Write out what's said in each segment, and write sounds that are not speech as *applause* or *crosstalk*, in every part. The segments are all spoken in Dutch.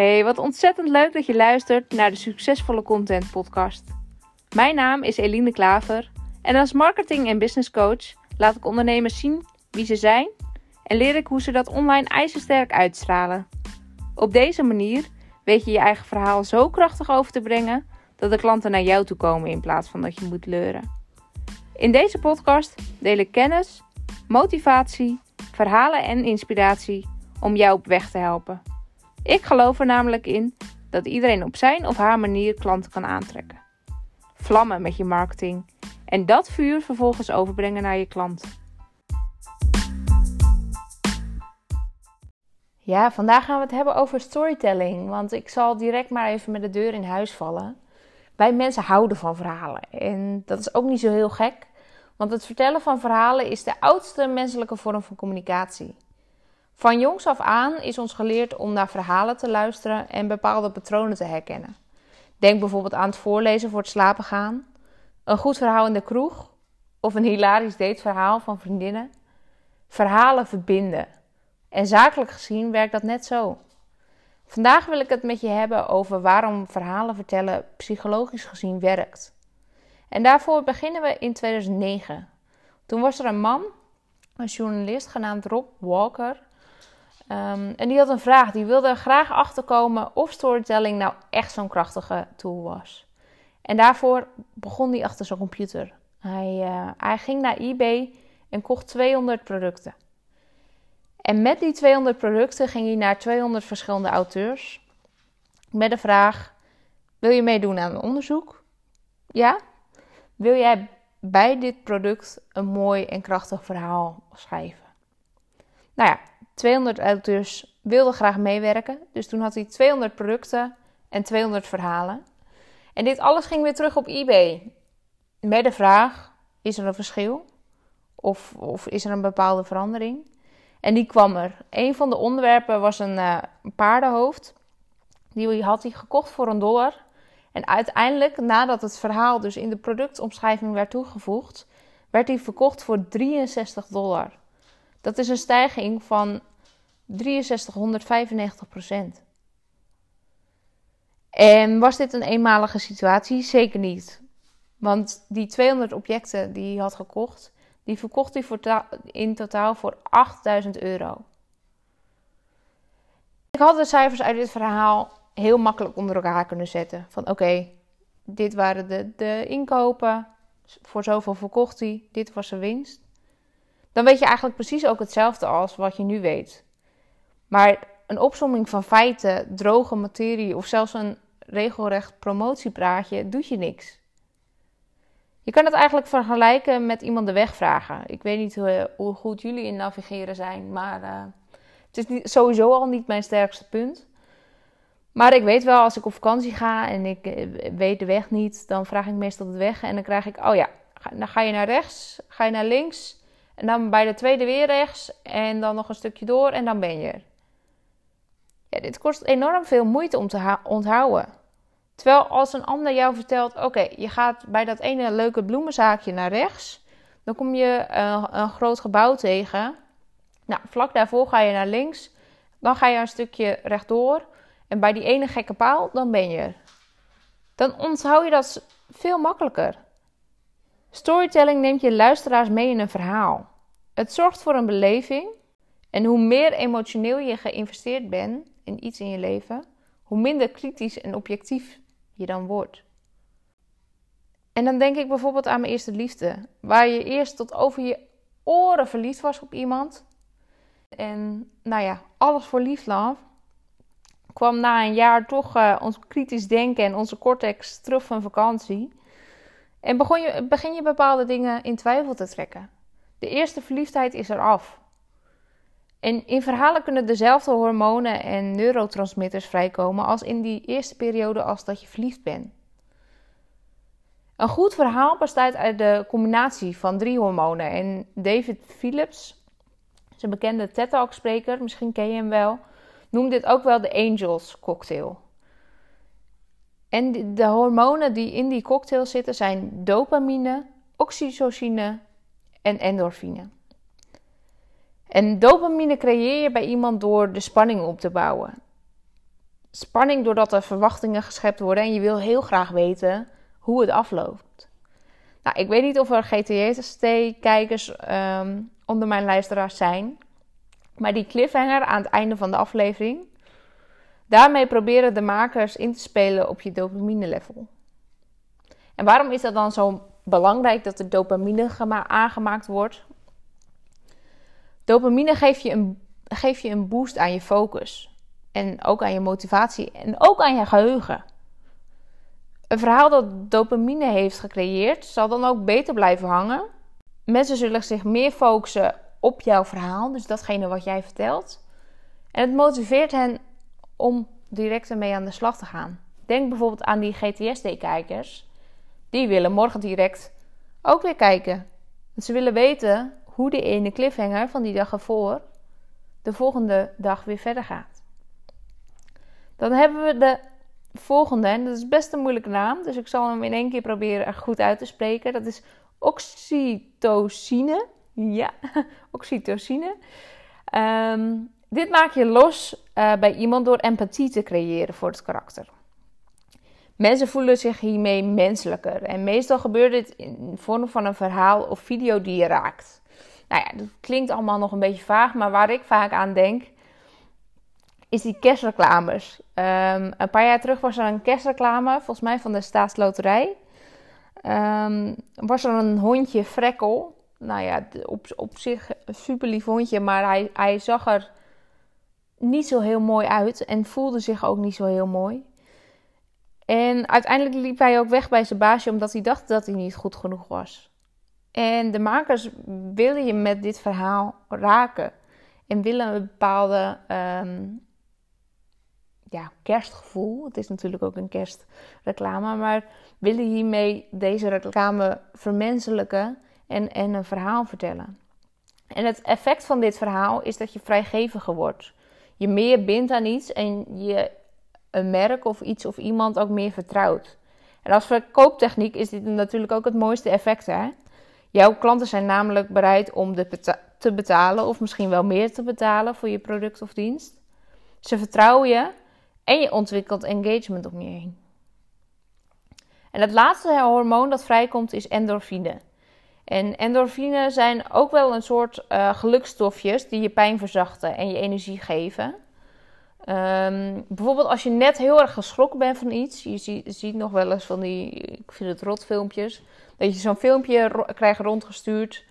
Hey, wat ontzettend leuk dat je luistert naar de Succesvolle Content Podcast. Mijn naam is Eline Klaver en als marketing- en business coach laat ik ondernemers zien wie ze zijn en leer ik hoe ze dat online ijzersterk uitstralen. Op deze manier weet je je eigen verhaal zo krachtig over te brengen dat de klanten naar jou toe komen in plaats van dat je moet leuren. In deze podcast deel ik kennis, motivatie, verhalen en inspiratie om jou op weg te helpen. Ik geloof er namelijk in dat iedereen op zijn of haar manier klanten kan aantrekken. Vlammen met je marketing en dat vuur vervolgens overbrengen naar je klant. Ja, vandaag gaan we het hebben over storytelling. Want ik zal direct maar even met de deur in huis vallen. Wij mensen houden van verhalen. En dat is ook niet zo heel gek. Want het vertellen van verhalen is de oudste menselijke vorm van communicatie. Van jongs af aan is ons geleerd om naar verhalen te luisteren en bepaalde patronen te herkennen. Denk bijvoorbeeld aan het voorlezen voor het slapen gaan, een goed verhaal in de kroeg of een hilarisch dateverhaal van vriendinnen. Verhalen verbinden. En zakelijk gezien werkt dat net zo. Vandaag wil ik het met je hebben over waarom verhalen vertellen psychologisch gezien werkt. En daarvoor beginnen we in 2009. Toen was er een man, een journalist genaamd Rob Walker. Um, en die had een vraag. Die wilde er graag achterkomen of storytelling nou echt zo'n krachtige tool was. En daarvoor begon hij achter zijn computer. Hij, uh, hij ging naar eBay en kocht 200 producten. En met die 200 producten ging hij naar 200 verschillende auteurs. Met de vraag: Wil je meedoen aan een onderzoek? Ja? Wil jij bij dit product een mooi en krachtig verhaal schrijven? Nou ja, 200 auteurs wilden graag meewerken. Dus toen had hij 200 producten en 200 verhalen. En dit alles ging weer terug op eBay. Met de vraag: is er een verschil? Of, of is er een bepaalde verandering? En die kwam er. Een van de onderwerpen was een uh, paardenhoofd. Die had hij gekocht voor een dollar. En uiteindelijk, nadat het verhaal dus in de productomschrijving werd toegevoegd, werd die verkocht voor 63 dollar. Dat is een stijging van 6395 procent. En was dit een eenmalige situatie? Zeker niet. Want die 200 objecten die hij had gekocht, die verkocht hij voor in totaal voor 8000 euro. Ik had de cijfers uit dit verhaal heel makkelijk onder elkaar kunnen zetten. Van oké, dit waren de, de inkopen, voor zoveel verkocht hij, dit was zijn winst. Dan weet je eigenlijk precies ook hetzelfde als wat je nu weet. Maar een opsomming van feiten, droge materie of zelfs een regelrecht promotiepraatje doet je niks. Je kan het eigenlijk vergelijken met iemand de weg vragen. Ik weet niet hoe, hoe goed jullie in navigeren zijn, maar uh, het is niet, sowieso al niet mijn sterkste punt. Maar ik weet wel, als ik op vakantie ga en ik eh, weet de weg niet, dan vraag ik meestal de weg en dan krijg ik, oh ja, dan ga je naar rechts, ga je naar links en dan bij de tweede weer rechts en dan nog een stukje door en dan ben je er. Ja, dit kost enorm veel moeite om te onthouden. Terwijl als een ander jou vertelt: oké, je gaat bij dat ene leuke bloemenzaakje naar rechts, dan kom je uh, een groot gebouw tegen. Nou, vlak daarvoor ga je naar links, dan ga je een stukje rechtdoor en bij die ene gekke paal, dan ben je er. Dan onthoud je dat veel makkelijker. Storytelling neemt je luisteraars mee in een verhaal. Het zorgt voor een beleving. En hoe meer emotioneel je geïnvesteerd bent in iets in je leven, hoe minder kritisch en objectief je dan wordt. En dan denk ik bijvoorbeeld aan mijn eerste liefde, waar je eerst tot over je oren verliefd was op iemand. En nou ja, alles voor lief love. Kwam na een jaar toch uh, ons kritisch denken en onze cortex terug van vakantie. En begon je, begin je bepaalde dingen in twijfel te trekken. De eerste verliefdheid is eraf. En in verhalen kunnen dezelfde hormonen en neurotransmitters vrijkomen als in die eerste periode als dat je verliefd bent. Een goed verhaal bestaat uit de combinatie van drie hormonen. En David Phillips, zijn bekende TED Talk spreker, misschien ken je hem wel, noemt dit ook wel de Angels cocktail. En de hormonen die in die cocktail zitten zijn dopamine, oxytocine en endorfine. En dopamine creëer je bij iemand door de spanning op te bouwen. spanning doordat er verwachtingen geschept worden en je wil heel graag weten hoe het afloopt. Nou, ik weet niet of er GTST-kijkers ehm, onder mijn luisteraars zijn, maar die cliffhanger aan het einde van de aflevering, daarmee proberen de makers in te spelen op je dopamine level. En waarom is dat dan zo belangrijk dat de dopamine aangemaakt wordt? Dopamine geeft je een, geeft je een boost aan je focus. En ook aan je motivatie en ook aan je geheugen. Een verhaal dat dopamine heeft gecreëerd, zal dan ook beter blijven hangen. Mensen zullen zich meer focussen op jouw verhaal, dus datgene wat jij vertelt. En het motiveert hen om direct ermee aan de slag te gaan. Denk bijvoorbeeld aan die GTSD-kijkers. Die willen morgen direct ook weer kijken. Ze willen weten hoe de ene cliffhanger van die dag ervoor de volgende dag weer verder gaat. Dan hebben we de volgende, en dat is best een moeilijke naam, dus ik zal hem in één keer proberen er goed uit te spreken. Dat is oxytocine. Ja, *laughs* oxytocine. Ehm, dit maak je los uh, bij iemand door empathie te creëren voor het karakter. Mensen voelen zich hiermee menselijker en meestal gebeurt dit in vorm van een verhaal of video die je raakt. Nou ja, dat klinkt allemaal nog een beetje vaag, maar waar ik vaak aan denk, is die kerstreclames. Um, een paar jaar terug was er een kerstreclame, volgens mij van de Staatsloterij. Um, was er een hondje Frekkel. Nou ja, op, op zich een super lief hondje, maar hij, hij zag er niet zo heel mooi uit en voelde zich ook niet zo heel mooi. En uiteindelijk liep hij ook weg bij zijn baasje omdat hij dacht dat hij niet goed genoeg was. En de makers willen je met dit verhaal raken en willen een bepaalde um, ja, kerstgevoel. Het is natuurlijk ook een kerstreclame, maar willen hiermee deze reclame vermenselijken en, en een verhaal vertellen. En het effect van dit verhaal is dat je vrijgeviger wordt. Je meer bindt aan iets en je een merk of iets of iemand ook meer vertrouwt. En als verkooptechniek is dit natuurlijk ook het mooiste effect. Hè? Jouw klanten zijn namelijk bereid om te betalen of misschien wel meer te betalen voor je product of dienst. Ze vertrouwen je en je ontwikkelt engagement om je heen. En het laatste hormoon dat vrijkomt is endorfine. En endorfine zijn ook wel een soort uh, gelukstofjes die je pijn verzachten en je energie geven. Um, bijvoorbeeld als je net heel erg geschrokken bent van iets. Je ziet nog wel eens van die, ik vind het rotfilmpjes. Dat je zo'n filmpje krijgt rondgestuurd.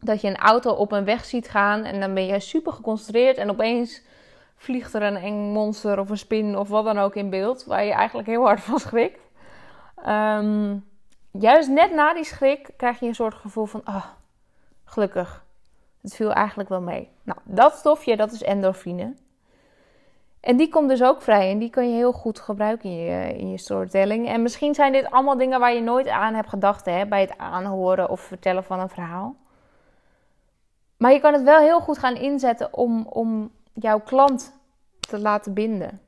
Dat je een auto op een weg ziet gaan en dan ben je super geconcentreerd. En opeens vliegt er een eng monster of een spin of wat dan ook in beeld. Waar je eigenlijk heel hard van schrikt. Um, juist net na die schrik krijg je een soort gevoel van, ah, gelukkig. Het viel eigenlijk wel mee. Nou, dat stofje, dat is endorfine. En die komt dus ook vrij en die kan je heel goed gebruiken in je, in je storytelling. En misschien zijn dit allemaal dingen waar je nooit aan hebt gedacht hè, bij het aanhoren of vertellen van een verhaal. Maar je kan het wel heel goed gaan inzetten om, om jouw klant te laten binden.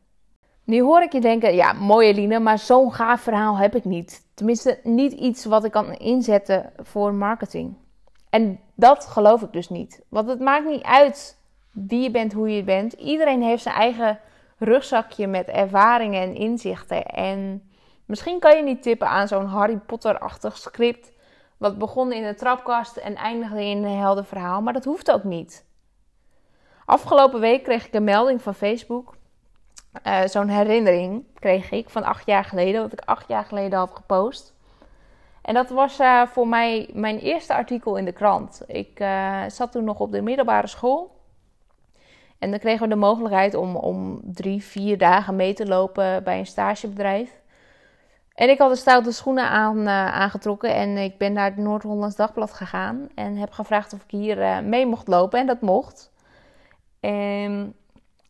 Nu hoor ik je denken, ja, mooie Line, maar zo'n gaaf verhaal heb ik niet. Tenminste, niet iets wat ik kan inzetten voor marketing. En dat geloof ik dus niet. Want het maakt niet uit wie je bent, hoe je bent. Iedereen heeft zijn eigen rugzakje met ervaringen en inzichten. En misschien kan je niet tippen aan zo'n Harry Potter-achtig script. Wat begon in een trapkast en eindigde in een helder verhaal. Maar dat hoeft ook niet. Afgelopen week kreeg ik een melding van Facebook. Uh, zo'n herinnering kreeg ik van acht jaar geleden, wat ik acht jaar geleden had gepost. En dat was uh, voor mij mijn eerste artikel in de krant. Ik uh, zat toen nog op de middelbare school. En dan kregen we de mogelijkheid om, om drie, vier dagen mee te lopen bij een stagebedrijf. En ik had de stoute schoenen aan, aangetrokken en ik ben naar het Noord-Hollands Dagblad gegaan. En heb gevraagd of ik hier mee mocht lopen en dat mocht. En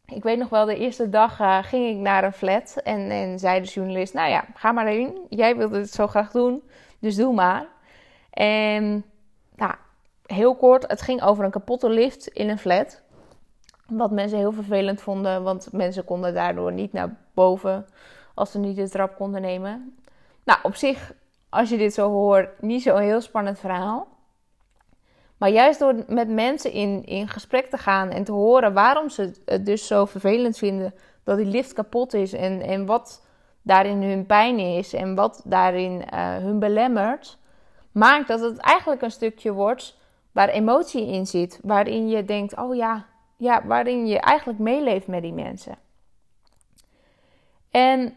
ik weet nog wel, de eerste dag uh, ging ik naar een flat en, en zei de journalist: Nou ja, ga maar heen. Jij wilde het zo graag doen, dus doe maar. En nou, heel kort, het ging over een kapotte lift in een flat. Wat mensen heel vervelend vonden, want mensen konden daardoor niet naar boven als ze niet de trap konden nemen. Nou, op zich, als je dit zo hoort, niet zo'n heel spannend verhaal. Maar juist door met mensen in, in gesprek te gaan en te horen waarom ze het dus zo vervelend vinden dat die lift kapot is en, en wat daarin hun pijn is en wat daarin uh, hun belemmert, maakt dat het eigenlijk een stukje wordt waar emotie in zit, waarin je denkt, oh ja, ja waarin je eigenlijk meeleeft met die mensen. En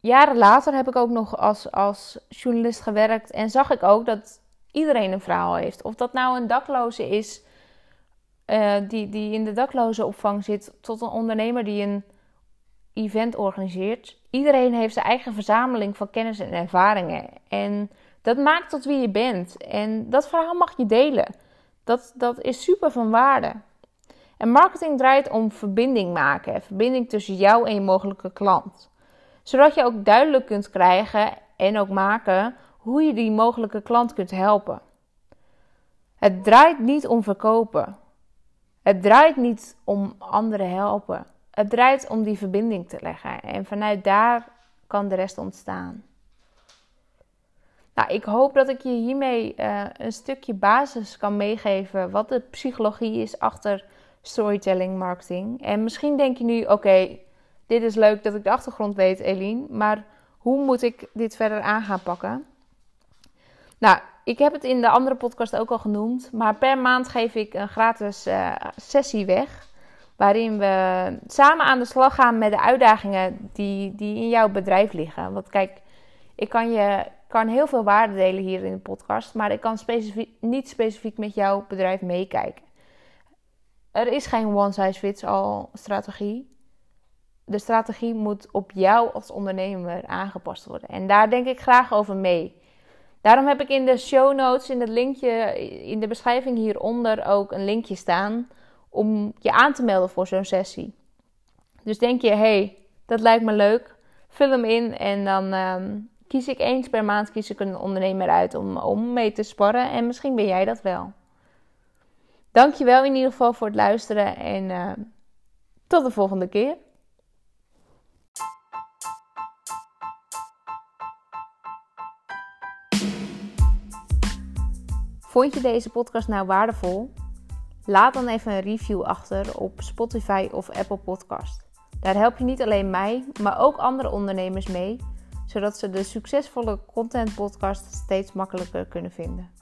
jaren later heb ik ook nog als, als journalist gewerkt en zag ik ook dat iedereen een verhaal heeft. Of dat nou een dakloze is uh, die, die in de dakloze opvang zit, tot een ondernemer die een event organiseert. Iedereen heeft zijn eigen verzameling van kennis en ervaringen. En dat maakt tot wie je bent. En dat verhaal mag je delen. Dat, dat is super van waarde. En marketing draait om verbinding maken. Verbinding tussen jou en je mogelijke klant. Zodat je ook duidelijk kunt krijgen en ook maken hoe je die mogelijke klant kunt helpen. Het draait niet om verkopen. Het draait niet om anderen helpen. Het draait om die verbinding te leggen. En vanuit daar kan de rest ontstaan. Nou, ik hoop dat ik je hiermee uh, een stukje basis kan meegeven wat de psychologie is achter storytelling marketing. En misschien denk je nu: oké, dit is leuk dat ik de achtergrond weet, Eline, maar hoe moet ik dit verder aan gaan pakken? Nou, ik heb het in de andere podcast ook al genoemd, maar per maand geef ik een gratis uh, sessie weg. Waarin we samen aan de slag gaan met de uitdagingen die, die in jouw bedrijf liggen. Want kijk, ik kan je kan heel veel waarde delen hier in de podcast, maar ik kan specifiek, niet specifiek met jouw bedrijf meekijken. Er is geen one size fits all strategie. De strategie moet op jou als ondernemer aangepast worden. En daar denk ik graag over mee. Daarom heb ik in de show notes, in het linkje, in de beschrijving hieronder ook een linkje staan om je aan te melden voor zo'n sessie. Dus denk je, hey, dat lijkt me leuk, vul hem in en dan ehm, kies ik eens per maand kies ik een ondernemer uit om, om mee te sparren. En misschien ben jij dat wel. Dankjewel in ieder geval voor het luisteren en uh, tot de volgende keer. Vond je deze podcast nou waardevol? Laat dan even een review achter op Spotify of Apple Podcast. Daar help je niet alleen mij, maar ook andere ondernemers mee, zodat ze de succesvolle content podcast steeds makkelijker kunnen vinden.